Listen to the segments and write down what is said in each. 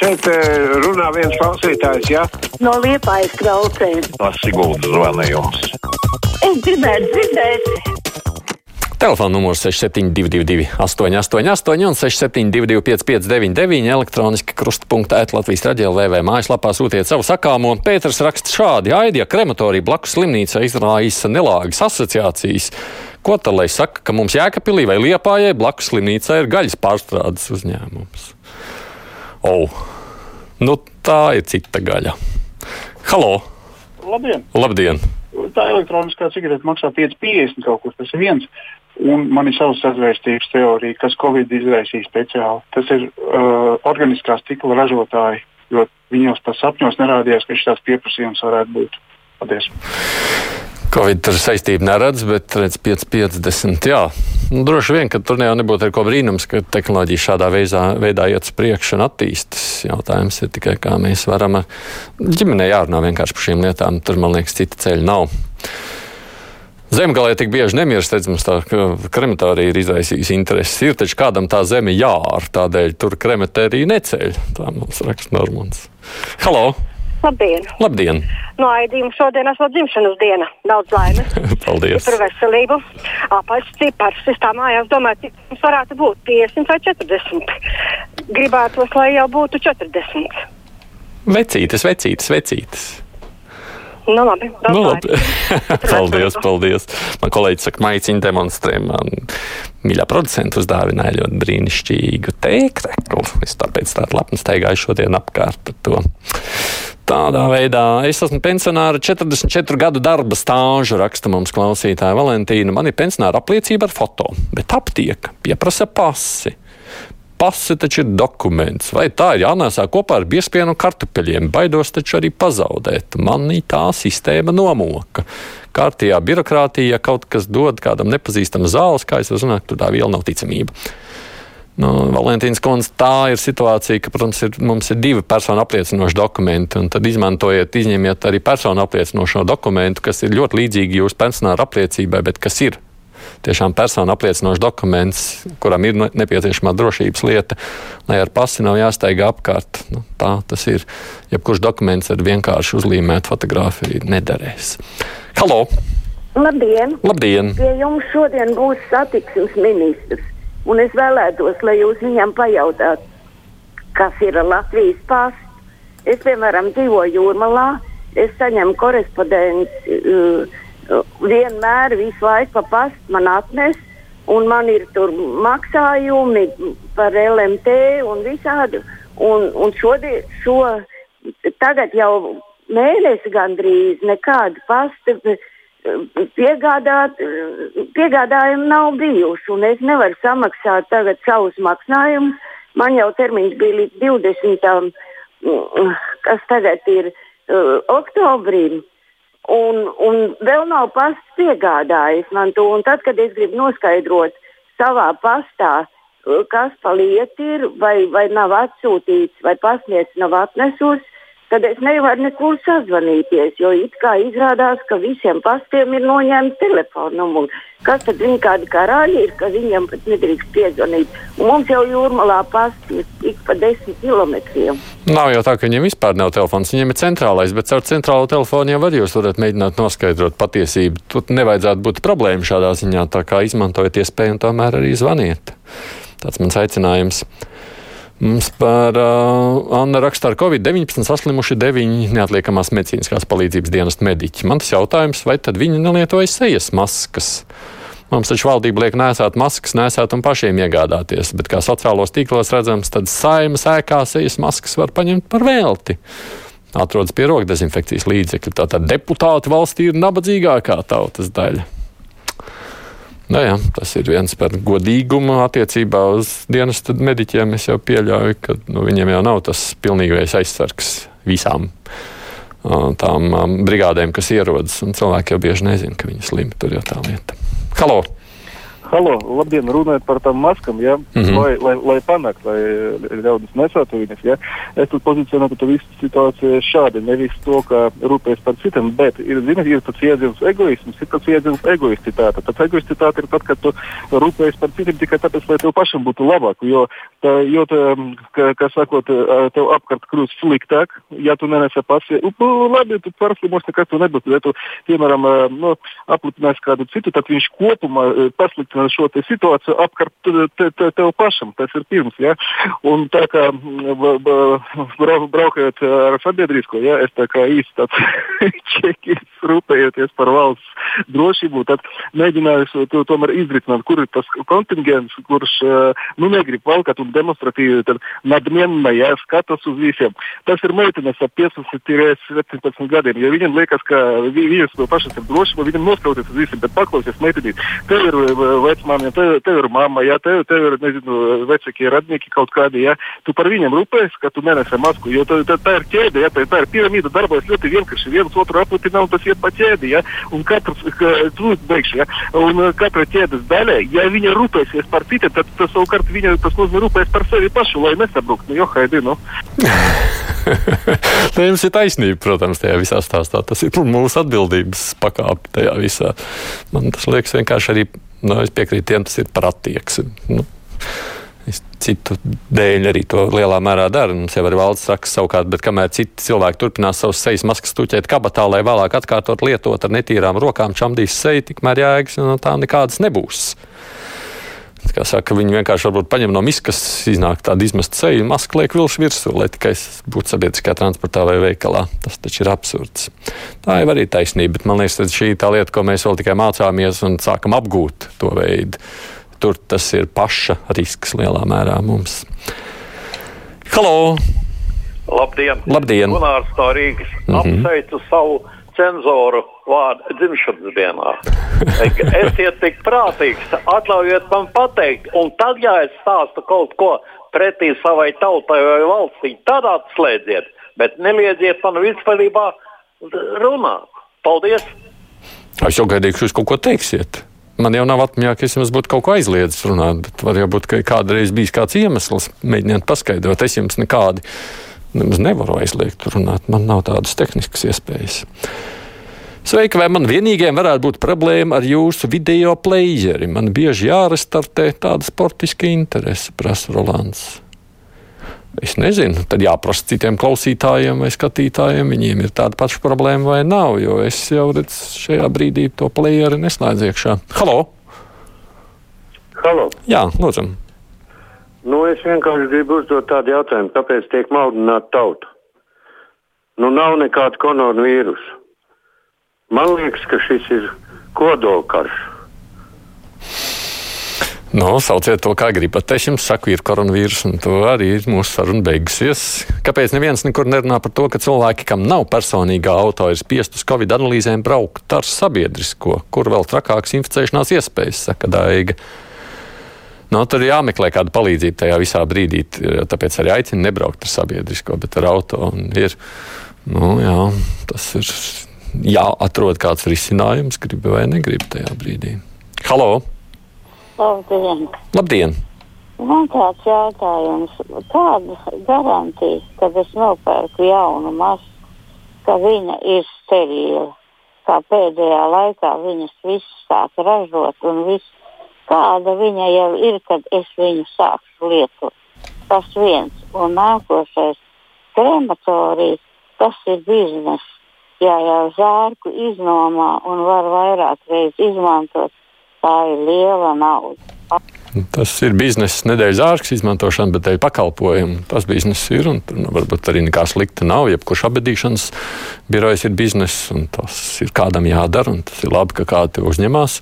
Šeit eh, runā viens klausītājs, jā? No liepājas klausēm. Tas Siguldas zvanījums. Es gribētu dzirdēt. Telefona numurs 6722, 888, un 672, 559, elektroniski krustpunktā, Latvijas raidījā, vai mājaslapā sūtiet savu sakāmo. Pēters raksta šādi: Aidija krematorija blakus slimnīca izraisa nelāgas asociācijas. Ko tad lai saka, ka mums Jēkabīlī vai Liepājai blakus slimnīcai ir gaļas pārstrādes uzņēmums? Oh, nu tā ir cita gaļa. Halo! Labdien! Labdien! Tā elektroniskā cigarete maksā 5,50 kaut kur. Tas ir viens. Un man ir savs sazvērstības teorija, kas Covid izraisīja speciāli. Tas ir uh, organiskā stikla ražotāji, jo viņos tas sapņos nerādījās, ka šis pieprasījums varētu būt. Paldies! Covid tur saistību neredz, bet redz 550. Nu, droši vien, ka tur jau nebūtu ar ko brīnums, ka tehnoloģija šādā veidā, veidā iet uz priekšu un attīstas. Jautājums ir tikai, kā mēs varam ar ģimenei jārunā vienkārši par šīm lietām. Tur, man liekas, cita ceļa nav. Zemgalē tik bieži nemirst, redzams, tā krematorija ir izraisījusi intereses. Ir taču kādam tā zeme jār, tādēļ tur krematērija neceļ. Tā mums raksta Normons. Halo! Labdien! Labdien! No aidījuma šodien esmu dzimšanas diena. Daudz laimes! Paldies! Par veselību! Apaļs cipars. Es tā mājās domāju, cik mums varētu būt 50 vai 40. Gribētos, lai jau būtu 40. Vecītes, vecītes, vecītes! Nu, labi, nu, labi. paldies, paldies. Man kolēģis saka, maiciņu demonstrē. Man mīļā producenta uzdāvināja ļoti brīnišķīgu tēkreklu. Es tāpēc tādu lepnu steigāju šodien apkārt ar to. Tādā veidā es esmu pensionāra 44 gadu darba stāžu, raksta mums klausītāja Valentīna. Man ir pensionāra apliecība ar foto, bet aptieka pieprasa pasi pase taču ir dokuments. Vai tā ir jānēsā kopā ar biespienu kartupeļiem? Baidos taču arī pazaudēt. Manī tā sistēma nomoka. Kārtījā birokrātija, ja kaut kas dod kādam nepazīstamam zāles, kā es uzrunāju, tur tā viela nav ticamība. Nu, Valentīns Kundze, tā ir situācija, ka, protams, ir, mums ir divi personu apliecinoši dokumenti, un tad izmantojiet, izņemiet arī personu apliecinošo dokumentu, kas ir ļoti līdzīgi jūsu pensionāra apliecībai, bet kas ir tiešām personu apliecinošs dokuments, kuram ir nepieciešamā drošības lieta, lai ar pasi nav jāsteigā apkārt. Nu, tā tas ir. Jebkurš dokuments ar vienkārši uzlīmētu fotografiju nederēs. Halo! Labdien! Labdien! Pie jums šodien būs satiksmes ministrs, un es vēlētos, lai jūs viņam pajautāt, kas ir Latvijas pasts. Es, piemēram, dzīvoju Jūrmalā, es saņemu korespondenci. Uh, vienmēr visu laiku pa pastu man atnes, un man ir tur maksājumi par LMT un visādi. Un, un šodien, šo, tagad jau mēnesi gandrīz nekāda pasta piegādāt, piegādājumi nav bijuši, un es nevaru samaksāt tagad savus maksājumus. Man jau termiņš bija līdz 20. kas tagad ir uh, oktobrim. Un, un vēl nav pasts piegādājis man to. Un tad, kad es gribu noskaidrot savā pastā, kas pa lietu ir, vai, vai nav atsūtīts, vai pasniegts nav atnesus, tad es nevaru nekur sazvanīties. Jo it kā izrādās, ka visiem pastiem ir noņemta telefona numurs. Kas tad viņi kādi karaļi ir, ka viņiem pat nedrīkst piezvanīt? Un mums jau jūrmalā pasti ir ik pa desmit kilometriem. Nav jau tā, ka viņiem vispār nav telefons. Viņiem ir centrālais, bet caur centrālo telefonu jau var jūs varat mēģināt noskaidrot patiesību. Tur nevajadzētu būt problēma šādā ziņā, tā kā izmantojiet iespēju un tomēr arī zvaniet. Tas mans aicinājums. Mums par uh, Anna rakstā ar Covid-19 saslimuši deviņi neatliekamās medicīniskās palīdzības dienas mediķi. Man tas jautājums, vai tad viņi nelietoja sejas maskas? Mums taču valdība liek nesāt maskas, nesāt un pašiem iegādāties, bet kā sociālos tīklos redzams, tad saimas ēkā sejas maskas var paņemt par velti. Atrodas pie rokdezinfekcijas līdzekļu. Tātad deputāti valstī ir nabadzīgākā tautas daļa. Nu, jā, tas ir viens par godīgumu attiecībā uz dienas mediķiem. Es jau pieļauju, ka nu, viņiem jau nav tas pilnīgais aizsargs visām tām um, brigādēm, kas ierodas. Cilvēki jau bieži nezina, ka viņi slimi. Tur jau tā lieta. Halo! Halo, labdien, runājot par tām maskām, ja? mm -hmm. lai, lai, lai panāktu, lai ļaudis nesātu viņas. Ja? Es tur pozicionēju to visu situāciju šādi, nevis to, ka rūpējas par citiem, bet ir, zini, ir tāds jēdziens egoisms, ir tāds jēdziens egoistitāte. Tāds egoistitāte ir tad, kad tu rūpējies par citiem tikai tāpēc, lai tev pašam būtu labāk. Jo, tā, jo tā, kā, kā sakot, tev apkārt kļūst sliktāk, ja tu nenesi pats. Labi, tu pārslimos, nekas tu nebūtu. Ja tu, piemēram, nu, aplipinās kādu citu, tad viņš kopumā pasliktinās šo situāciju apkārt te, te, tev pašam. Tas ir pirms. Ja? Un tā kā brau, braukājot ar sabiedrisko, ja, es tā kā īsti tāds čekis rūpējoties par valsts drošību, tad mēģināju to tomēr izrisināt, kur ir tas kontingents, kurš nu, negrib valkāt un demonstratīvi nadmienna, ja skatās uz visiem. Tas ir meitenes ap 15-17 gadiem, jo viņiem liekas, ka viņas to pašas ir drošība, viņiem noskauties uz visiem, bet paklausies meitenīt. Tev ir vecmāmiņa, tev, tev ir mamma, ja tev, tev ir nezinu, vecākie radnieki kaut kādi. Ja, tu par viņiem rūpējies, ka tu nenesi masku. Jo tā, tā, tā ir ķēde, ja, tā, tā ir piramīda, darbojas ļoti vienkārši. Viens otru aplipina un tas iet pa ķēdi. Ja, un katrs, ka, tu beigšu, ja, un uh, katra ķēdes daļa, ja viņa rūpēsies par citiem, tad tas savukārt viņa tas nozīmē rūpēs par sevi pašu, lai nesabruktu. Nu, jo, haidi, nu. Tā jums ir taisnība, protams, tajā visā stāstā. Tas ir mūsu atbildības pakāpe tajā visā. Man tas liekas vienkārši arī Nu, es piekrītu tiem, tas ir par attieksmi. Nu, es citu dēļ arī to lielā mērā daru. Mums jau ir valsts saka savukārt, bet kamēr citi cilvēki turpinās savus sejas maskas tuķēt kabatā, lai vēlāk atkārtot lietot ar netīrām rokām, čamdīs seju, tikmēr jēgas no tām nekādas nebūs. Kā saka, viņi vienkārši varbūt paņem no miskas, iznāk tāda izmesta seja, maska liek vilšu virsū, lai tikai būtu sabiedriskā transportā vai veikalā. Tas taču ir absurds. Tā jau arī taisnība, bet man liekas, ka šī ir tā lieta, ko mēs vēl tikai mācāmies un sākam apgūt to veidu. Tur tas ir paša risks lielā mērā mums. Halo! Labdien! Labdien. Gunārs no Rīgas. Mm -hmm. Apsveicu savu cenzoru vārdu dzimšanas dienā. Esiet tik prātīgs, atļaujiet man pateikt, un tad, ja es stāstu kaut ko pretī savai tautai vai valstī, tad atslēdziet, bet neliedziet man vispārībā runāt. Paldies! Es jau gaidīju, ka jūs kaut ko teiksiet. Man jau nav atmiņā, ka es jums būtu kaut ko aizliedzis runāt, bet var jau būt, ka kādreiz bijis kāds iemesls, mēģināt paskaidrot. Es jums nekādi nemaz nevaru aizliegt runāt. Man nav tādas tehniskas iespējas. Sveiki, vai man vienīgajam varētu būt problēma ar jūsu video playeri? Man bieži jārestartē tāda sportiska interese, prasa Rolands. Es nezinu, tad jāprasa citiem klausītājiem vai skatītājiem, viņiem ir tāda paša problēma vai nav, jo es jau redzu, šajā brīdī to playeri neslēdz iekšā. Halo! Halo! Jā, lūdzu! Nu, es vienkārši gribu uzdot tādu jautājumu, kāpēc tiek maldināta tauta? Nu, nav nekāda koronavīrusa. Man liekas, ka šis ir kodolkarš. Nu, sauciet to, kā gribat. Es jums saku, ir koronavīruss, un to arī ir mūsu saruna beigusies. Kāpēc neviens nekur nerunā par to, ka cilvēki, kam nav personīgā auto, ir spiest uz Covid analīzēm braukt ar sabiedrisko, kur vēl trakāks inficēšanās iespējas, saka Daiga. Nu, tur ir jāmeklē kāda palīdzība tajā visā brīdī. Tāpēc arī aicinu nebraukt ar sabiedrisko, bet ar auto. Ir, nu, jā, tas ir jāatrod kāds risinājums, gribi vai negribi tajā brīdī. Halo! Labdien! Labdien. Man tāds jautājums, kādas garantijas, kad es nopērku jaunu masku, ka viņa ir sterila, kā pēdējā laikā viņas visas sāk ražot un viss kāda viņa jau ir, kad es viņu sākšu lietot. Tas viens. Un nākošais - krematorijas, tas ir bizness. Ja jau zārku iznomā un var vairāk reizes izmantot, tā ir liela nauda. Tas ir biznesa nedēļas ārks izmantošana, bet arī pakalpojumi. Tas bizness ir, un tur nu, varbūt arī nekā slikta nav. Jebkurš abadīšanas birojs ir bizness, un tas ir kādam jādara, tas ir labi, ka kādi uzņemās.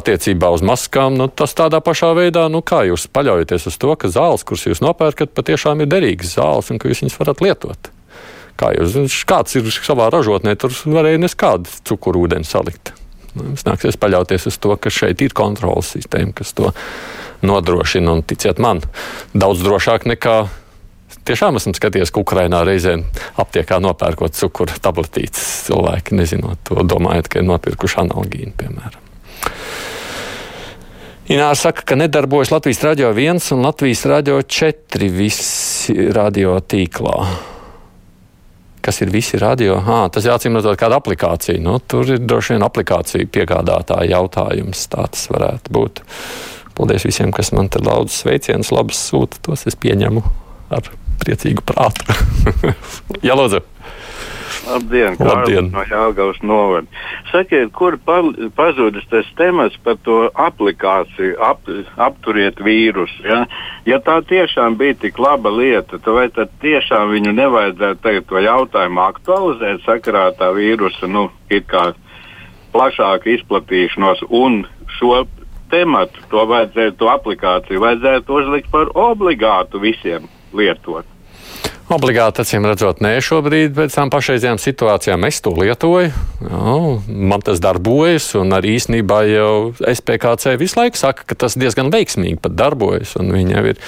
Attiecībā uz maskām, nu, tas tādā pašā veidā, nu, kā jūs paļaujaties uz to, ka zāles, kuras jūs nopērkat, patiešām ir derīgas zāles, un ka jūs viņas varat lietot. Kā jūs, kāds ir savā ražotnē, tur varēja neskādu cukurūdeni salikt. Mums nāksies paļauties uz to, ka šeit ir kontrols sistēma, kas to nodrošina. Un, ticiet man, daudz drošāk nekā tiešām esmu skatījies, ka Ukrainā reizē aptiekā nopērkot cukuru tabletītes. Cilvēki nezinot to, domājot, ka ir nopirkuši analogīnu, piemēram. Ināra saka, ka nedarbojas Latvijas radio 1 un Latvijas radio 4 visi radio tīklā. Kas ir visi radio? À, tas jāatcīm redzot kāda aplikācija. Nu, tur ir droši vien aplikācija piegādātāja jautājums. Tā tas varētu būt. Paldies visiem, kas man te daudz sveicienus, labus sūta. Tos es pieņemu ar priecīgu prātu. Jā, lūdzu! Labdien, Labdien. no Jāgaunas novada. Sakiet, kur pa, pazudis tas temats par to aplikāciju, ap, apturiet vīrusu? Ja? ja tā tiešām bija tik laba lieta, tad vai tad tiešām viņu nevajadzētu tagad to jautājumu aktualizēt sakarā ar tā vīrusa, nu, plašāku izplatīšanos un šo tematu, to vajadzētu, to aplikāciju vajadzētu uzlikt par obligātu visiem lietot. Obligāti, acīm redzot, nē, šobrīd pēc tam pašreizējām situācijām es to lietoju. Jā, man tas darbojas, un arī īsnībā jau SPKC visu laiku saka, ka tas diezgan veiksmīgi pat darbojas. Viņi jau ir,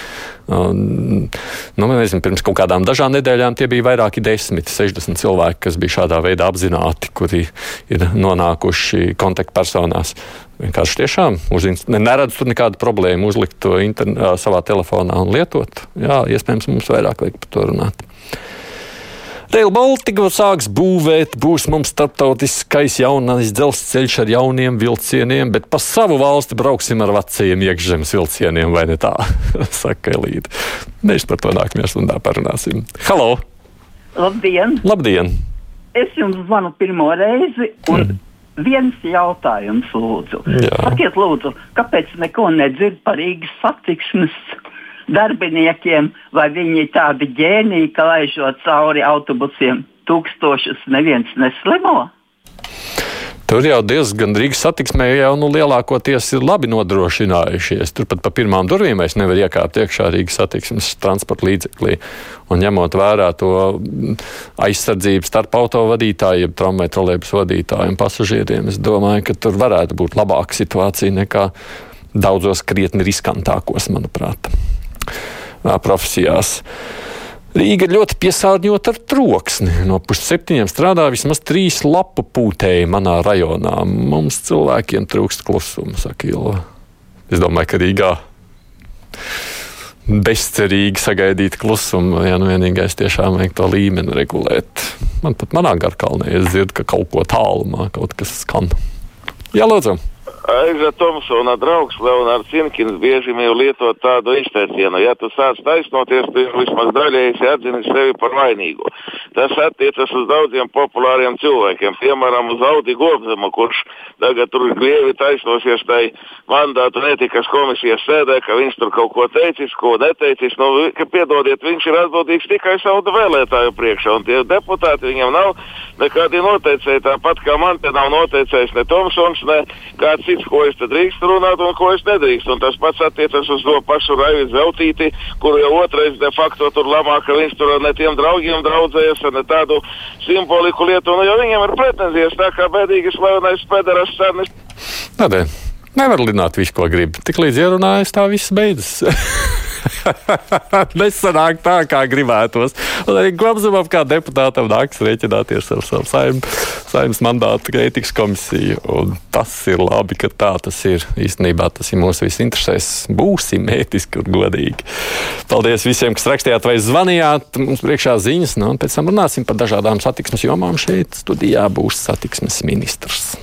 nu, nezinu, pirms kaut kādām dažām nedēļām tie bija vairāki desmit, 60 cilvēki, kas bija šādā veidā apzināti, kuri ir nonākuši kontaktpersonās. Vienkārši tiešām uzzīmēt, neredzu tur nekādu problēmu uzlikt to intern, savā telefonā un lietot. Jā, iespējams, mums vairāk vajag par to runāt. Rail Baltica sāks būvēt, būs mums starptautiskais jaunais dzelzceļš ar jauniem vilcieniem, bet pa savu valsti brauksim ar vecajiem iekšzemes vilcieniem, vai ne tā? Saka Elīte. Mēs par to nākamajā stundā parunāsim. Halo! Labdien! Labdien! Es jums zvanu pirmo reizi. Un... Mm viens jautājums, lūdzu. Jā. Sakiet, lūdzu, kāpēc neko nedzird par Rīgas satiksmes darbiniekiem, vai viņi ir tādi ģēniji, ka laižot cauri autobusiem tūkstošus, neviens neslimo? Tur jau diezgan Rīgas satiksmē jau nu, lielākoties ir labi nodrošinājušies. Turpat pa pirmām durvīm es nevaru iekāpt iekšā Rīgas satiksmes transporta līdzeklī. Un ņemot vērā to aizsardzību starp autovadītājiem, tramvaju trolēbus vadītājiem, pasažieriem, es domāju, ka tur varētu būt labāka situācija nekā daudzos krietni riskantākos, manuprāt, profesijās. Rīga ir ļoti piesārņota ar troksni. No pusseptiņiem strādā vismaz trīs lapu pūtēji manā rajonā. Mums cilvēkiem trūkst klusuma, saka Ilva. Es domāju, ka Rīgā bezcerīgi sagaidīt klusumu, ja nu vienīgais tiešām vajag to līmeni regulēt. Man pat manā garkalnē es dzirdu, ka kaut ko tālumā kaut kas skan. Jā, lūdzu! Aiza Tomsona draugs Leonards Inkins bieži jau lietot tādu izteicienu, ja tu sāc taisnoties, tu vismaz daļēji atzini sevi par vainīgu. Tas attiecas uz daudziem populāriem cilvēkiem, piemēram, uz Audi Gobzemu, kurš tagad tur grievi taisnosies tai mandātu netikas komisijas sēdē, ka viņš tur kaut ko teicis, ko neteicis. Nu, ka piedodiet, viņš ir atbildīgs tikai savu vēlētāju priekšā, un tie deputāti viņam nav nekādi noteicēji, tāpat kā man te nav noteicējis ne Tomsons, ne kāds cits, ko es drīkstu runāt un ko es nedrīkstu. Un tas pats attiecas uz to pašu Raivu Zeltīti, kuru jau otrais de facto tur lamā, ka viņš tur ne tiem draugiem draudzējas, ne tādu simboliku lietu. Nu, jo viņiem ir pretenzijas tā kā bēdīgi slavenais pēderas sarnis. Tādēļ. Nevar lināt visu, ko grib. Tik līdz ierunājas, tā viss beidzas. Nesanāk tā, kā gribētos. Gobzemam, kā deputātam, nāks rēķināties ar savu saim, saimnes mandātu ētikas komisiju. Un tas ir labi, ka tā tas ir. Īstenībā tas ir mūsu visu interesēs. Būsim ētiski un godīgi. Paldies visiem, kas rakstījāt vai zvanījāt. Mums priekšā ziņas, nu, un pēc tam runāsim par dažādām satiksmes jomām. Šeit studijā būs satiksmes ministrs.